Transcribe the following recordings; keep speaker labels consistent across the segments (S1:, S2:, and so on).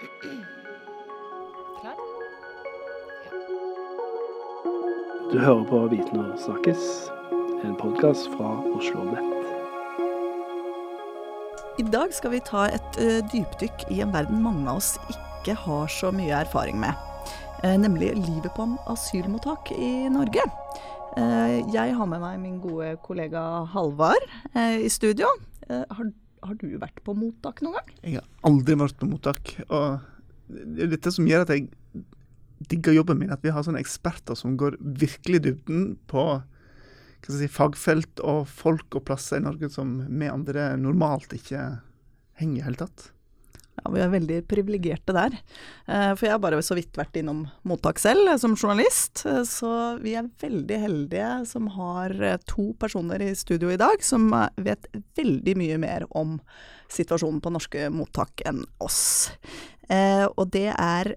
S1: Klar?
S2: Du hører på Viten og snakkes, en podkast fra Oslo Nett.
S3: I dag skal vi ta et uh, dypdykk i en verden mange av oss ikke har så mye erfaring med. Uh, nemlig livet på en asylmottak i Norge. Uh, jeg har med meg min gode kollega Halvard i studio. Har, har, du vært på mottak noen gang?
S4: Jeg har aldri vært på mottak. Og det er dette som gjør at jeg digger jobben min, at vi har sånne eksperter som går virkelig dybden på si, fagfelt og folk og plasser i Norge som vi andre normalt ikke henger i hele tatt.
S3: Ja, Vi er veldig privilegerte der. Eh, for jeg har bare så vidt vært innom mottak selv eh, som journalist. Eh, så vi er veldig heldige som har to personer i studio i dag som vet veldig mye mer om situasjonen på norske mottak enn oss. Og det er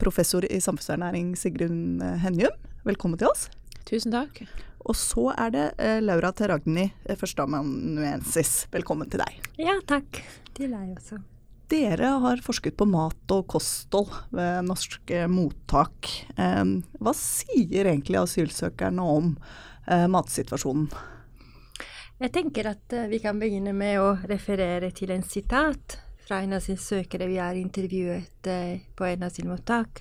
S3: professor i samfunnsernæring Sigrun Henjum. Velkommen til oss.
S1: Tusen takk.
S3: Og så er det Laura Teragni, førsteamanuensis. Velkommen til deg.
S5: Ja, takk. Til deg også.
S3: Dere har forsket på mat og kosthold ved norske mottak. Hva sier egentlig asylsøkerne om eh, matsituasjonen?
S5: Jeg tenker at eh, vi kan begynne med å referere til en sitat fra en asylsøkere vi har intervjuet eh, på en asylmottak.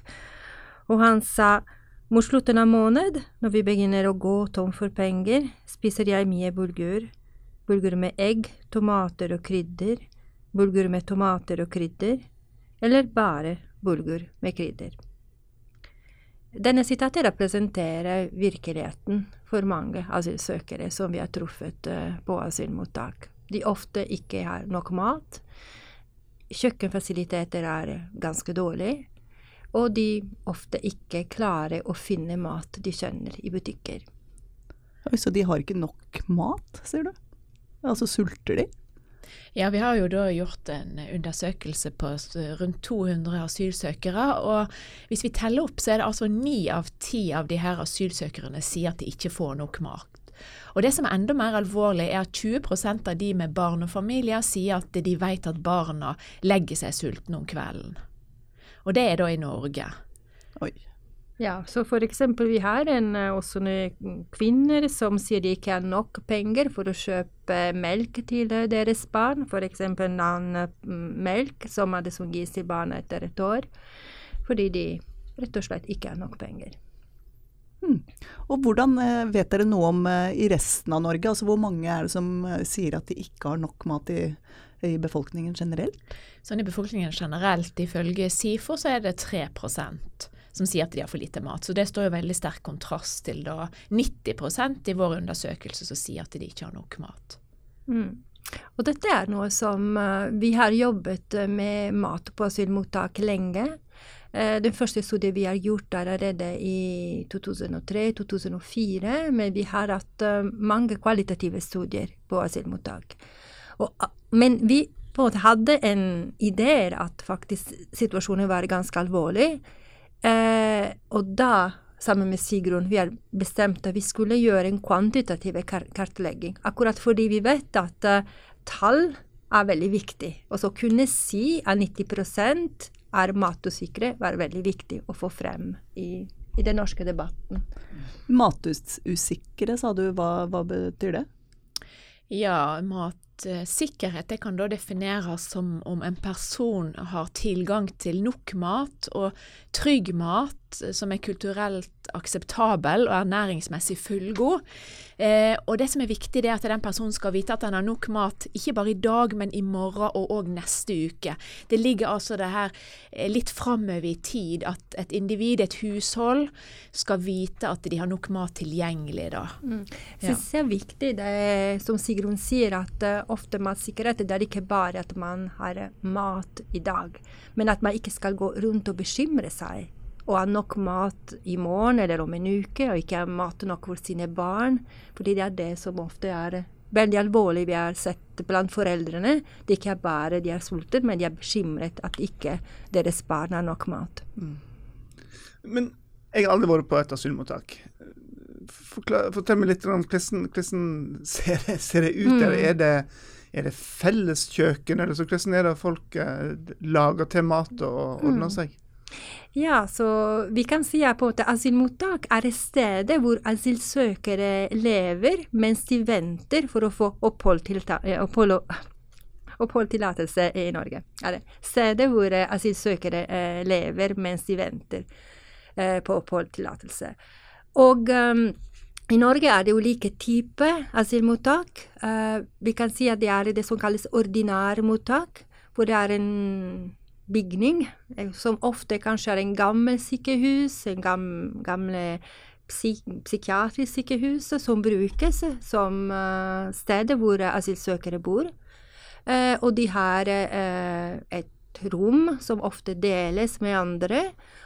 S5: Og han sa mot slutten av måned, når vi begynner å gå tom for penger, spiser jeg mye bulgur. Bulgur med egg, tomater og krydder bulgur med tomater og krydder, eller bare bulgur med krydder. Denne sitatet representerer virkeligheten for mange asylsøkere som vi har truffet eh, på asylmottak. De ofte ikke har nok mat, kjøkkenfasiliteter er ganske dårlige, og de ofte ikke klarer å finne mat de skjønner i butikker.
S3: Så de har ikke nok mat, sier du? Altså sulter de?
S1: Ja, vi har jo da gjort en undersøkelse på rundt 200 asylsøkere. Og hvis vi teller opp, så er det altså ni av ti av de her asylsøkerne sier at de ikke får nok mat. Og det som er enda mer alvorlig, er at 20 av de med barn og familier sier at de vet at barna legger seg sultne om kvelden. Og det er da i Norge.
S3: Oi.
S5: Ja, så for eksempel vi har en, eh, også noen kvinner som sier de ikke har nok penger for å kjøpe melk til deres barn, for eksempel melk som er det som gis til barna etter et år, fordi de rett og slett ikke har nok penger.
S3: Hmm. Og hvordan eh, vet dere noe om eh, i resten av Norge, altså hvor mange er det som sier at de ikke har nok mat i, i befolkningen generelt?
S1: Sånn I befolkningen generelt, ifølge SIFO, så er det 3 som sier at de har for lite mat. Så det står jo veldig sterk kontrast til da 90% i vår undersøkelse som sier at de ikke har nok mat.
S5: Mm. Og dette er noe som uh, vi har jobbet eh, med mat på asylmottak lenge. Uh, den første studien vi har gjort, er allerede i 2003-2004, men vi har hatt mange kvalitative studier på asylmottak. Og, men vi på en måte hadde en idé at faktisk situasjonen var ganske alvorlig. Eh, og da, sammen med Sigrun, vi har bestemt at vi skulle gjøre en kvantitativ kartlegging. Akkurat fordi vi vet at uh, tall er veldig viktig. Og så kunne si at 90% er matusikre, var veldig viktig å få frem i, i den norske debatten.
S3: Matusikre, sa du. Hva, hva betyr det?
S1: Ja, mat sikkerhet det kan da defineres som om en person har tilgang til nok mat og trygg mat eh, som er kulturelt akseptabel og ernæringsmessig fullgod. Eh, og det som er viktig, det er at den personen skal vite at den har nok mat, ikke bare i dag, men i morgen og òg neste uke. Det ligger altså det her eh, litt framover i tid, at et individ, et hushold, skal vite at de har nok mat tilgjengelig da.
S5: Mm. Jeg synes det er viktig, det som Sigrun sier, at uh, ofte matsikkerhet det er ikke bare at man har mat i dag, men at man ikke skal gå rundt og bekymre seg og ha nok mat i morgen eller om en uke, og ikke ha mat nok for sine barn. Fordi det er det som ofte er veldig alvorlig vi har sett blant foreldrene. Det er ikke bare de er sultne, men de er bekymret at ikke deres barn har nok mat. Mm.
S4: Men jeg har aldri vært på et asylmottak. Fortell meg litt om hvordan, hvordan ser, det, ser, det, ut? Mm. Er, det, Er det felleskjøkken, eller så hvordan er det folk eh, lager til mat og ordner seg?
S5: Ja, så vi kan si at asylmottak er et sted hvor asylsøkere lever mens de venter for å få oppholdstillatelse eh, opphold, i Norge. Er det stedet hvor eh, asylsøkere eh, lever mens de venter på oppholdstillatelse. Og um, i Norge er det ulike typer asylmottak. Uh, vi kan si at det er det som kalles ordinærmottak, hvor det er en bygning eh, som ofte kanskje er en gammel sykehus, en gam, gamle psy psykiatrisk sykehus som brukes som uh, stedet hvor asylsøkere bor. Uh, og de har uh, et rom som ofte deles med andre,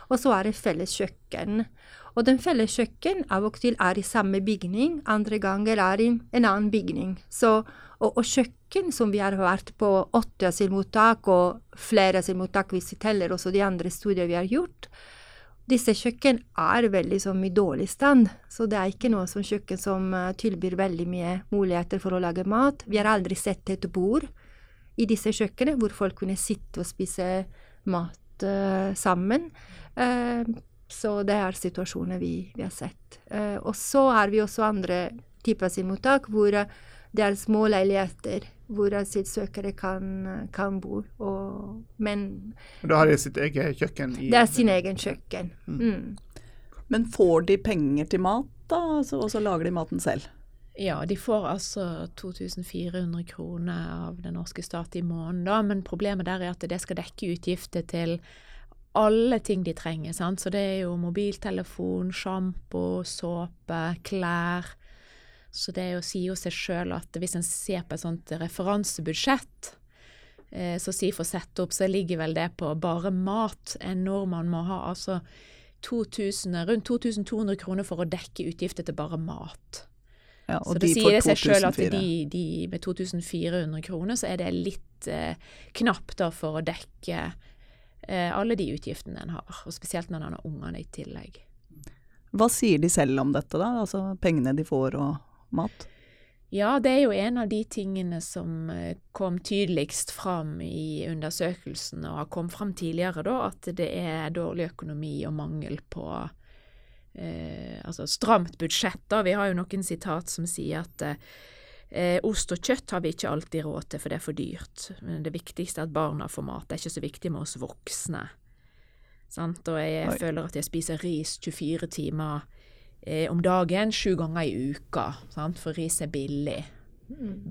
S5: og så er det felles kjøkken. Og den felles kjøkken av og til er i samme bygning, andre ganger er i en annen bygning. Så, og, og kjøkken som vi har vært på åtte asylmottak, og flere asylmottak hvis vi teller også de andre studier vi har gjort, disse kjøkken er veldig som i dårlig stand, så det er ikke noe som kjøkken som uh, tilbyr veldig mye muligheter for å lage mat. Vi har aldri sett et bord i disse kjøkkenene hvor folk kunne sitte og spise mat uh, sammen. Uh, så det er situasjoner vi, vi har sett. og så har vi også andre typer asylmottak hvor det er små leiligheter hvor asylsøkere kan, kan bo. Og, men
S4: Da har de sitt eget kjøkken? i...
S5: Det er sin egen kjøkken. Mm.
S3: Men får de penger til mat, da? Altså, og så lager de maten selv?
S1: Ja, de får altså 2400 kroner av den norske stat i måneden, da, men problemet der er at det skal dekke utgifter til alle ting de trenger. sant? Så det er jo mobiltelefon, sjampo, såpe, klær. Så det er jo, sier jo seg sjøl at hvis en ser på et sånt referansebudsjett, eh, så å sette opp, så ligger vel det på bare mat. En nordmann må ha altså 2000, rundt 2200 kroner for å dekke utgifter til bare mat.
S3: Ja,
S1: så det
S3: de
S1: sier det seg sjøl at de, de med 2400 kroner, så er det litt eh, knapt for å dekke eh, alle de utgiftene en har. Og spesielt når en har ungene i tillegg.
S3: Hva sier de selv om dette, da? Altså pengene de får og mat?
S1: Ja, det er jo en av de tingene som eh, kom tydeligst fram i undersøkelsen, og har kommet fram tidligere, da, at det er dårlig økonomi og mangel på eh, altså stramt budsjett. da. Vi har jo noen sitat som sier at eh, ost og kjøtt har vi ikke alltid råd til, for det er for dyrt. Men det viktigste er at barna får mat. Det er ikke så viktig med oss voksne. Sant? Og jeg
S3: Oi.
S1: føler at jeg spiser ris 24 timer eh, om dagen, sju ganger i uka. Sant? For ris er billig.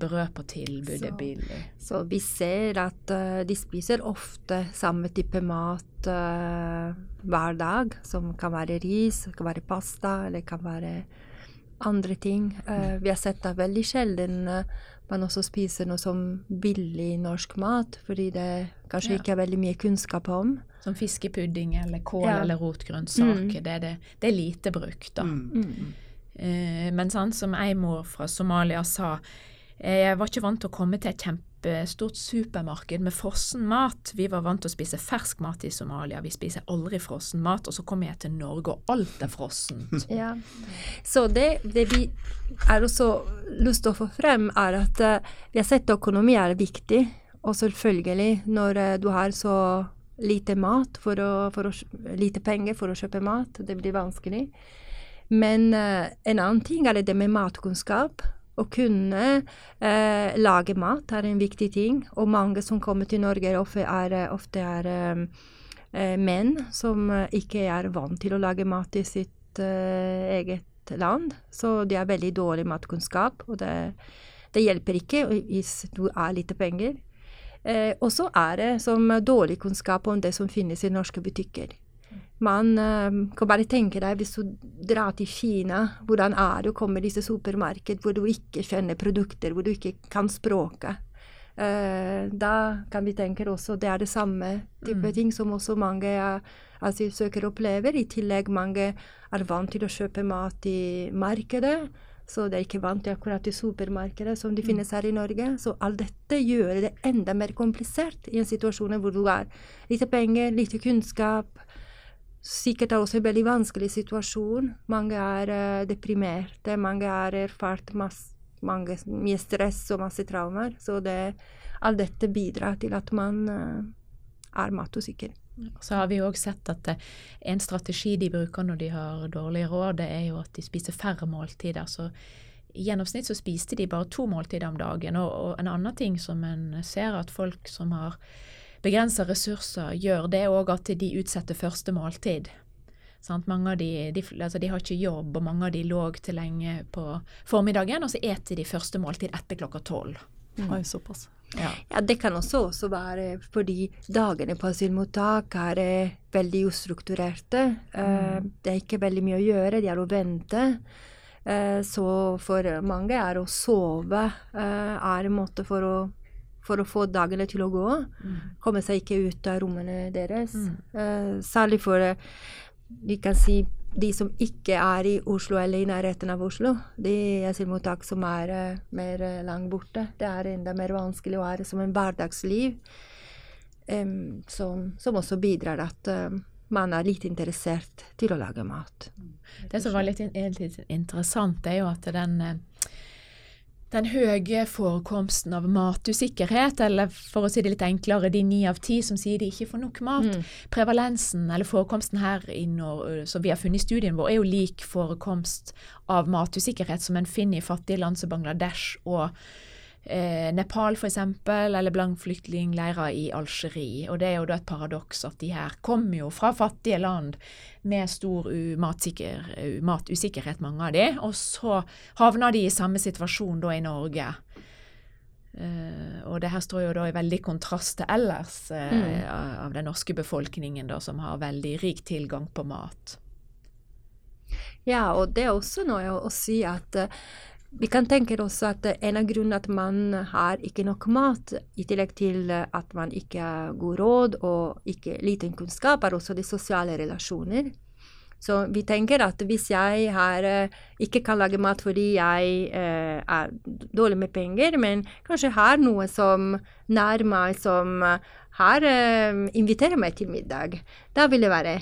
S1: Brød på tilbud er billig.
S5: Så vi ser at uh, de spiser ofte samme type mat uh, hver dag, som kan være ris, kan være pasta, eller kan være andre ting. Eh, vi har sett det veldig sjelden eh, man også spiser noe som billig norsk mat, fordi det kanskje
S1: Ja.
S5: ikke er veldig mye kunnskap om.
S1: Som fiskepudding eller kål
S5: Ja.
S1: eller rotgrønnsaker.
S5: Mm.
S1: Det, det, det er lite brukt, da.
S4: Mm.
S1: Uh, men sånn som ei mor fra Somalia sa, jeg var ikke vant til å komme til et kjempestort supermarked med frossen mat. Vi var vant til å spise fersk mat i Somalia, vi spiser aldri frossen mat. Og så kommer jeg til Norge, og alt er frossent.
S5: Ja. Så det, det vi har også lyst til å få frem, er at eh, vi har sett at økonomi er viktig. Og selvfølgelig, når eh, du har så lite mat for å, for å, lite penger for å kjøpe mat, det blir vanskelig. Men eh, en annen ting er det med matkunnskap. Å kunne eh, lage mat er en viktig ting. Og mange som kommer til Norge, ofte er, ofte er eh, eh, menn som ikke er vant til å lage mat i sitt eh, eget land. Så de har veldig dårlig matkunnskap, og det, det hjelper ikke hvis du har lite penger. Eh, og så er det som dårlig kunnskap om det som finnes i norske butikker. Man eh, kan bare tenke deg hvis du drar til Kina, hvordan er det å komme i disse supermarked hvor du ikke kjenner produkter, hvor du ikke kan språket. Eh, da kan vi tenke også det er det samme type
S1: Mm.
S5: ting som også mange eh, asylsøkere opplever. I tillegg mange er vant til å kjøpe mat i markedet. Så det er ikke vant til akkurat i supermarkedet som de finnes her i Norge. Så alt dette gjør det enda mer komplisert i en situasjon hvor du har lite penger, lite kunnskap. Sikkert er også en veldig vanskelig situasjon. Mange er uh, deprimerte, mange har erfart masse mange, mye stress og masse traumer. Så det, alt dette bidrar til at man uh, er matusikker.
S1: Så har vi òg sett at eh, en strategi de bruker når de har dårlig råd, det er jo at de spiser færre måltider. Så i gjennomsnitt så spiste de bare to måltider om dagen. Og, og en annen ting som en ser at folk som har begrensa ressurser, gjør, det òg at de utsetter første måltid. Sant? Mange av de, de, altså de, har ikke jobb, og mange av de lå til lenge på formiddagen, og så eter de første måltid etter klokka tolv.
S3: Mm. Oi, såpass.
S5: Ja. ja. Det kan også, også, være fordi dagene på asylmottak er eh, veldig ustrukturerte. Eh, mm. Det er ikke veldig mye å gjøre, de er å vente. Uh, så for mange er å sove er en måte for å, for å få dagene til å gå. Mm. Komme seg ikke ut av rommene deres. Mm. særlig for vi kan si de som ikke er i Oslo eller i nærheten av Oslo, de asylmottak som er uh, mer uh, langt borte. Det er enda mer vanskelig å være som en hverdagsliv, um, som, som, også bidrar at uh, man er litt interessert til å lage mat.
S1: Det som var litt, litt interessant, er jo at den den høye forekomsten av matusikkerhet, eller for å si det litt enklere, de ni av ti som sier de ikke får nok mat. Mm. Prevalensen, eller forekomsten her Nord, som vi har funnet i studien vår, er jo lik forekomst av matusikkerhet som en finner i fattige land som Bangladesh og eh, Nepal f.eks., eller blant flyktningleirer i Algerie. Og det er jo da et paradoks at de her kommer jo fra fattige land med stor matusikkerhet, mange av de, og så havner de i samme situasjon da i Norge. Uh, og det her står jo da i veldig kontrast til ellers uh, mm. av den norske befolkningen, da, som har veldig rik tilgang på mat.
S5: Ja, og det er også noe å, å si at uh, vi kan tenke oss at en av grunnene at man har ikke nok mat, i tillegg til at man ikke har god råd og ikke liten kunnskap, er også de sosiale relasjoner. Så vi tenker at hvis jeg har, ikke kan lage mat fordi jeg eh, er dårlig med penger, men kanskje har noe som nær meg, som har eh, inviterer meg til middag, da vil det være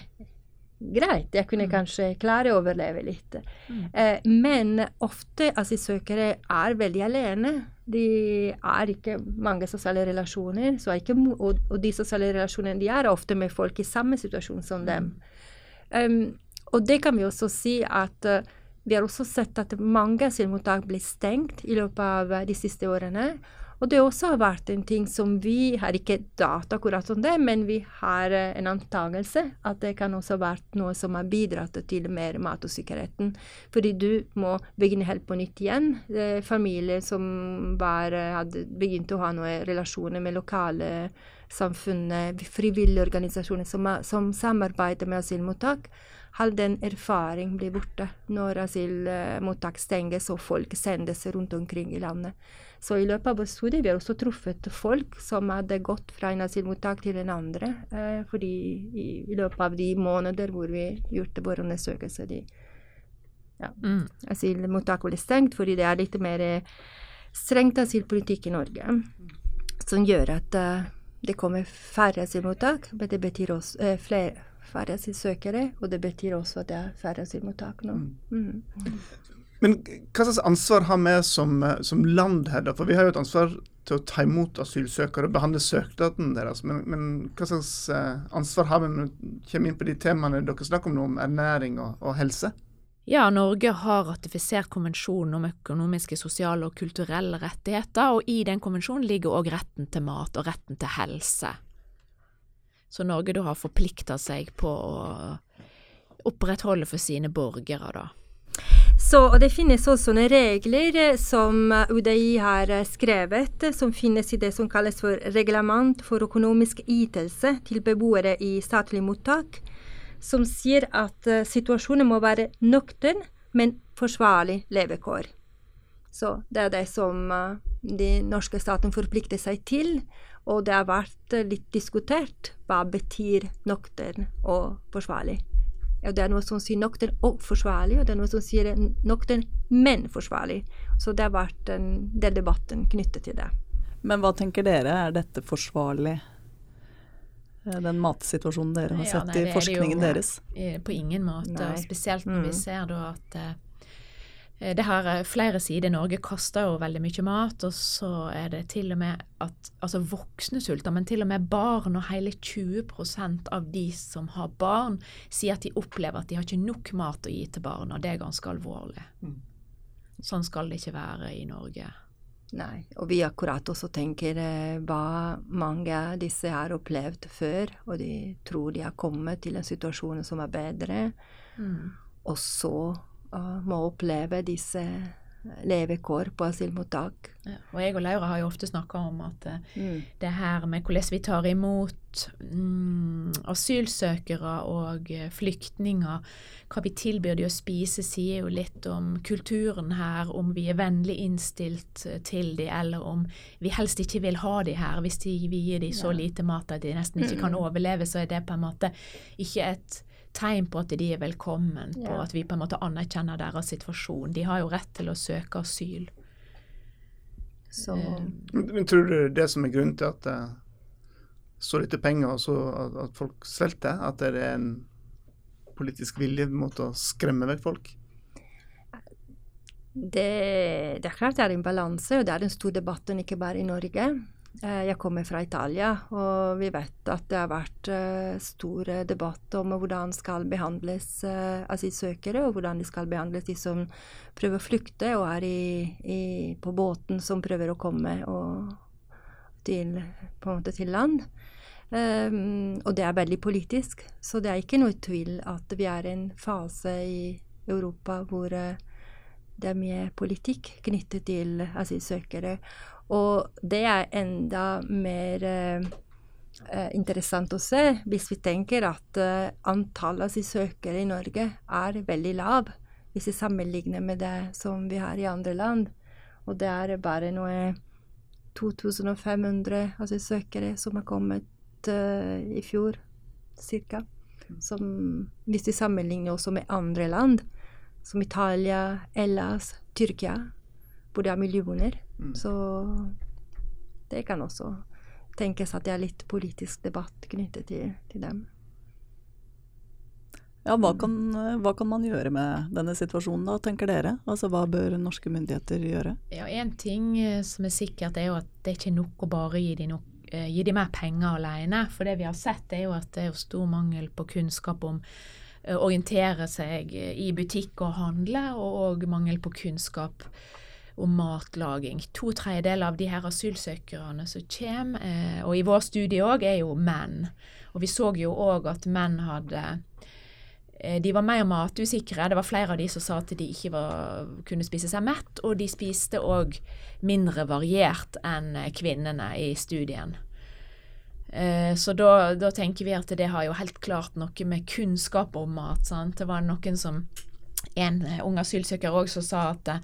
S5: greit. Jeg kunne mm. kanskje klare å overleve litt. Mm. Eh, men ofte asylsøkere er veldig alene. De er ikke mange sosiale relasjoner. Ikke, og, og, de sosiale relasjonene de er ofte med folk i samme situasjon som dem. Um, og det kan vi også si at uh, vi har også sett at mange asylmottak blir stengt i løpet av de siste årene. Og det også har vært en ting som vi har ikke data akkurat om det, men vi har eh, en antakelse at det kan også ha vært noe som har bidratt til mer matusikkerheten. Fordi du må begynne helt på nytt igjen. Familier som bare eh, hadde begynt å ha noen relasjoner med lokale samfunnet, frivillige organisasjoner som, som samarbeider med asylmottak, all den erfaring blir borte når asylmottak stenges og folk sendes rundt omkring i landet. Så i løpet av vår studie vi har også truffet folk som hadde gått fra en asylmottak til en andre. Eh, fordi i, i, løpet av de måneder hvor vi gjorde våre undersøkelse, de ja, mm. asylmottak ble stengt fordi det er litt mer eh, strengt asylpolitikk i Norge. Som gjør at uh, det kommer færre asylmottak, men det betyr også uh, flere, færre asylsøkere, og det betyr også at det er færre asylmottak nå. Mm. Mm.
S4: Men hva slags ansvar har vi som, som, land her, da? For vi har jo et ansvar til å ta imot asylsøkere og behandle søknaden deres. Men, men, hva slags eh, ansvar har vi når vi kommer inn på de temaene dere snakker om om ernæring og, og helse?
S1: Ja, Norge har ratifisert konvensjonen om økonomiske, sosiale og kulturelle rettigheter, og i den konvensjonen ligger òg retten til mat og retten til helse. Så Norge da har forplikta seg på å opprettholde for sine borgere, da.
S5: Så, og det finnes også noen regler eh, som eh, UDI har eh, skrevet, som finnes i det som kalles for reglement for økonomisk ytelse til beboere i statlig mottak, som sier at situasjonen må være nøktern, men forsvarlig levekår. Så det er det som den norske staten forplikter seg til, og det har vært litt diskutert hva betyr nøktern og forsvarlig. Ja, det er noe som sier nok og forsvarlig, og det er noe som sier nok den men forsvarlig. Så det har vært en del debatten knyttet til det.
S3: Men hva tenker dere, er dette forsvarlig? Eh, den matsituasjonen dere har sett ja, nei, i forskningen jo, deres?
S1: På ingen måte. Nei. Spesielt når mm. vi ser da at Eh, det har eh, flere sider. Norge kaster jo veldig mye mat, og så er det til og med at altså voksne sulter, men til og med barn, og hele 20% av de som har barn, sier at de opplever at de har ikke nok mat å gi til barna. Det er ganske alvorlig. Mm. Sånn skal det ikke være i Norge.
S5: Nei, og vi akkurat også tenker eh, hva mange av disse har opplevd før, og de tror de har kommet til en situasjon som er bedre, mm. og så og må oppleve disse levekår på asylmottak.
S1: Ja, og jeg og Laura har jo ofte snakka om at eh, mm. det her med hvordan vi tar imot mm, asylsøkere og eh, flyktninger, hva vi tilbyr de å spise, sier jo litt om kulturen her, om vi er vennlig innstilt eh, til de, eller om vi helst ikke vil ha de her. Hvis de, vi gir de så lite mat at de nesten ikke kan overleve, så er det på en måte ikke et tegn på at de er velkommen, på ja. at vi på en måte anerkjenner deres situasjon. De har jo rett til å søke asyl.
S4: Så. Men tror du det som er grunnen til at det så lite penger, og så at, at folk svelter, at det er en politisk vilje mot å skremme vekk folk?
S5: Det, det, er klart det er en balanse, og det er en stor debatt, ikke bare i Norge. Eh, jeg kommer fra Italia, og vi vet at det har vært uh, stor debatt om hvordan skal behandles asylsøkere, og hvordan de skal behandles de som prøver å flykte og er i, i, på båten som prøver å komme til, til, land. Um, og det er veldig politisk, så det er ikke noe tvil at vi er i en fase i Europa hvor det er mye politikk knyttet til asylsøkere. Og det er enda mer eh, eh, interessant å se hvis vi tenker at eh, antallet asylsøkere i Norge er veldig lav hvis vi sammenligner med det som vi har i andre land. Og det er bare noe 2500 asylsøkere som har kommet uh, i fjor, ca. Hvis vi sammenligner også med andre land, som Italia, Hellas, Tyrkia, hvor det er millioner. Mm. Så det kan også tenkes at det er litt politisk debatt knyttet til, til dem.
S3: Ja, hva kan, hva kan, man gjøre med denne situasjonen da, tenker dere? Altså Hva bør norske myndigheter gjøre?
S1: Ja, Én ting eh, som er sikkert, er jo at det ikke er nok å bare gi dem, nok, eh, gi dem mer penger alene. For det vi har sett, er jo at det er stor mangel på kunnskap om å eh, orientere seg i butikk og handle, og mangel på kunnskap om matlaging. To tredjedeler av de her asylsøkerne som kommer, eh, og i vår studie òg, er jo menn. Og vi så jo òg at menn hadde eh, de var mer matusikre. Det var flere av de som sa at de ikke var, kunne spise seg mett, og de spiste òg mindre variert enn kvinnene i studien. Eh, så da, da, tenker vi at det har jo helt klart noe med kunnskap om mat. Sant? Det var noen som En ung asylsøker òg som sa at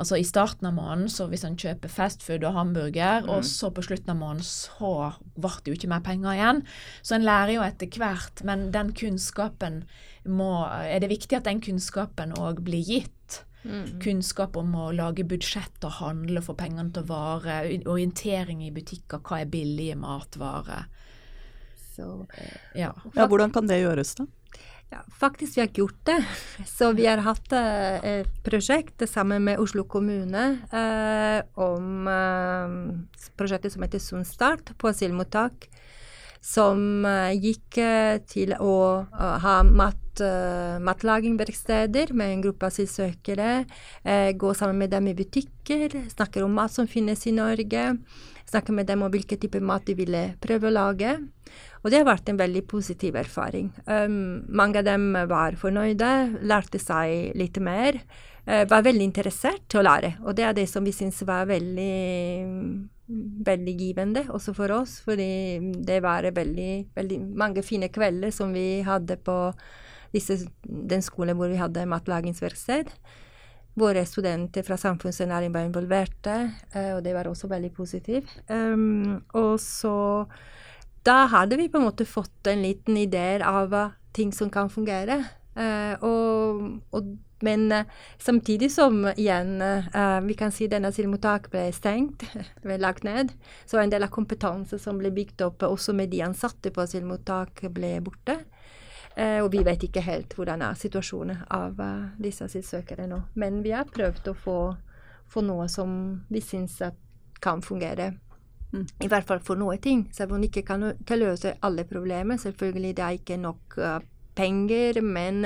S1: Altså i starten av måneden, så hvis han kjøper fastfood og hamburger, mm. og så på slutten av måneden, så ble det jo ikke mer penger igjen. Så en lærer jo etter hvert, men den kunnskapen må Er det viktig at den kunnskapen òg blir gitt? Mm. Kunnskap om å lage budsjett og handle for pengene til å vare, orientering i butikker, hva er billige matvarer.
S3: Så, ja. ja. Hvordan kan det gjøres, da?
S5: Ja, faktisk vi har gjort det. Så vi har hatt eh, et prosjekt sammen med Oslo kommune eh, om eh, prosjektet som heter Sundstart på asylmottak. Som eh, gikk eh, til å ha mat, matlagingverksteder med en gruppe asylsøkere. gå sammen med dem i butikker, snakke om mat som finnes i Norge. Snakke med dem om hvilken type mat de ville prøve å lage. Og det har vært en veldig positiv erfaring. Um, mange av dem var fornøyde, lærte seg litt mer. Uh, var veldig interessert til å lære, og det er det som vi syns var veldig veldig givende også for oss, fordi det var veldig, veldig mange fine kvelder som vi hadde på disse, den skolen hvor vi hadde matlagingsverksted. Våre studenter fra samfunnsernæring var involverte, uh, og det var også veldig positivt. Um, og så da hadde vi på en måte fått en liten idé av ting som kan fungere. Uh, og, og, men uh, samtidig som igjen uh, vi kan si denne asylmottak ble stengt, ble lagt ned, så en del av kompetanse som ble bygd opp også med de ansatte på asylmottak, ble borte. Eh, og vi vet ikke helt hvordan er situasjonen av eh, disse asylsøkere nå. Men vi har prøvd å få, få noe som vi syns kan fungere.
S3: Mm.
S5: I hvert fall for noe ting. Selv om vi ikke kan, kan løse alle problemer. Selvfølgelig det er ikke nok uh, penger, men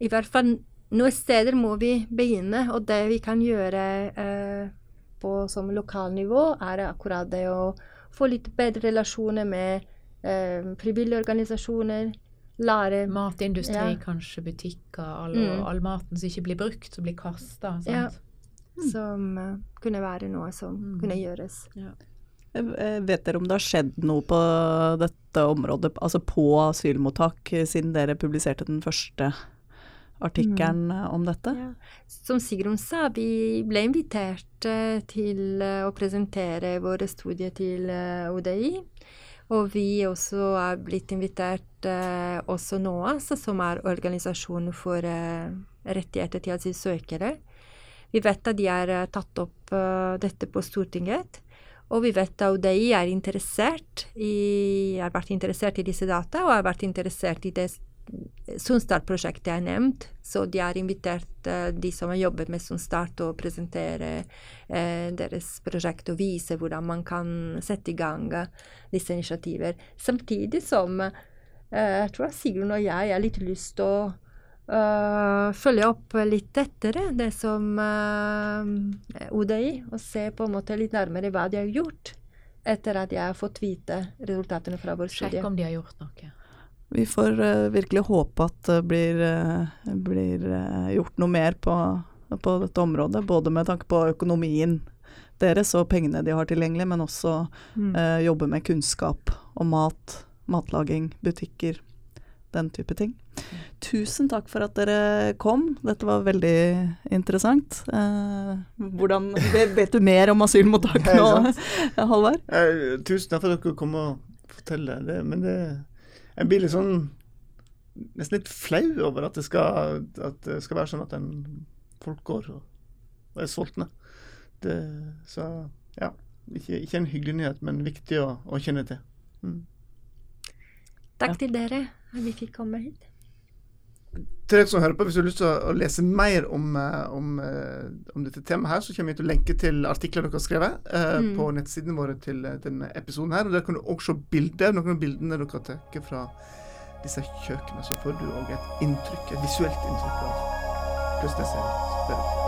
S5: i hvert fall noen steder må vi begynne. Og det vi kan gjøre uh, på som lokalnivå, er akkurat det å få litt bedre relasjoner med uh, frivillige organisasjoner. Lære
S1: Matindustri,
S5: Ja.
S1: kanskje butikker, all,
S5: Mm.
S1: all maten som ikke blir brukt, som blir kasta.
S5: Ja. som eh, kunne være noe som
S1: Mm.
S5: kunne gjøres.
S3: Eh, Vet dere om det har skjedd noe på dette området, altså på asylmottak, eh, siden dere publiserte den første artikkelen mm. om dette?
S5: Ja. Som Sigrun sa, vi ble invitert eh, til eh, å presentere våre studier til ODI. Og vi også er blitt invitert eh, også NOAS, som er organisasjonen for eh, rettigheter til asylsøkere. Vi vet at de har eh, tatt opp eh, dette på Stortinget. Og vi vet at UDI er interessert i, har vært interessert i disse data, og har vært interessert i det Sunstart-prosjektet er nevnt, så de har invitert uh, de som har jobbet med Sunstart, å presentere uh, deres prosjekt og vise hvordan man kan sette i gang uh, disse initiativer. Samtidig som jeg tror Sigrun og jeg har litt lyst til å eh, følge opp litt tettere det som uh, UDI, og se på en måte litt nærmere hva de har gjort etter at jeg har fått vite resultatene fra vår studie.
S1: Sjekk om de har gjort noe.
S3: Vi får uh, virkelig håpe at det blir, eh, blir eh, gjort noe mer på, på dette området. Både med tanke på økonomien deres og pengene de har tilgjengelig, men også
S5: Mm.
S3: eh, jobbe med kunnskap om mat, matlaging, butikker, den type ting. Tusen takk for at dere kom. Dette var veldig interessant. Eh, hvordan, vet, du mer om asylmottak nå. Halvard?
S4: Eh, tusen takk for at dere kom og forteller det. Men det, jeg blir litt sånn Nesten litt flau over at det skal, at det skal være sånn at en, folk går og, og er sultne. Så ja. Ikke, ikke en hyggelig nyhet, men viktig å, å kjenne til. Mm.
S5: Takk til dere vi fikk komme hit.
S4: Til dere som hører på, Hvis du har lyst til å, lese mer om, eh, om, eh, om dette temaet, her, så kommer vi til å lenke til artikler dere har skrevet eh,
S5: Mm.
S4: på nettsidene våre til eh, denne episoden. her, og Der kan du også se bilder, noen av bildene dere har tatt fra disse kjøkkenene. Så får du òg et inntrykk, et visuelt inntrykk av hvordan det ser ut.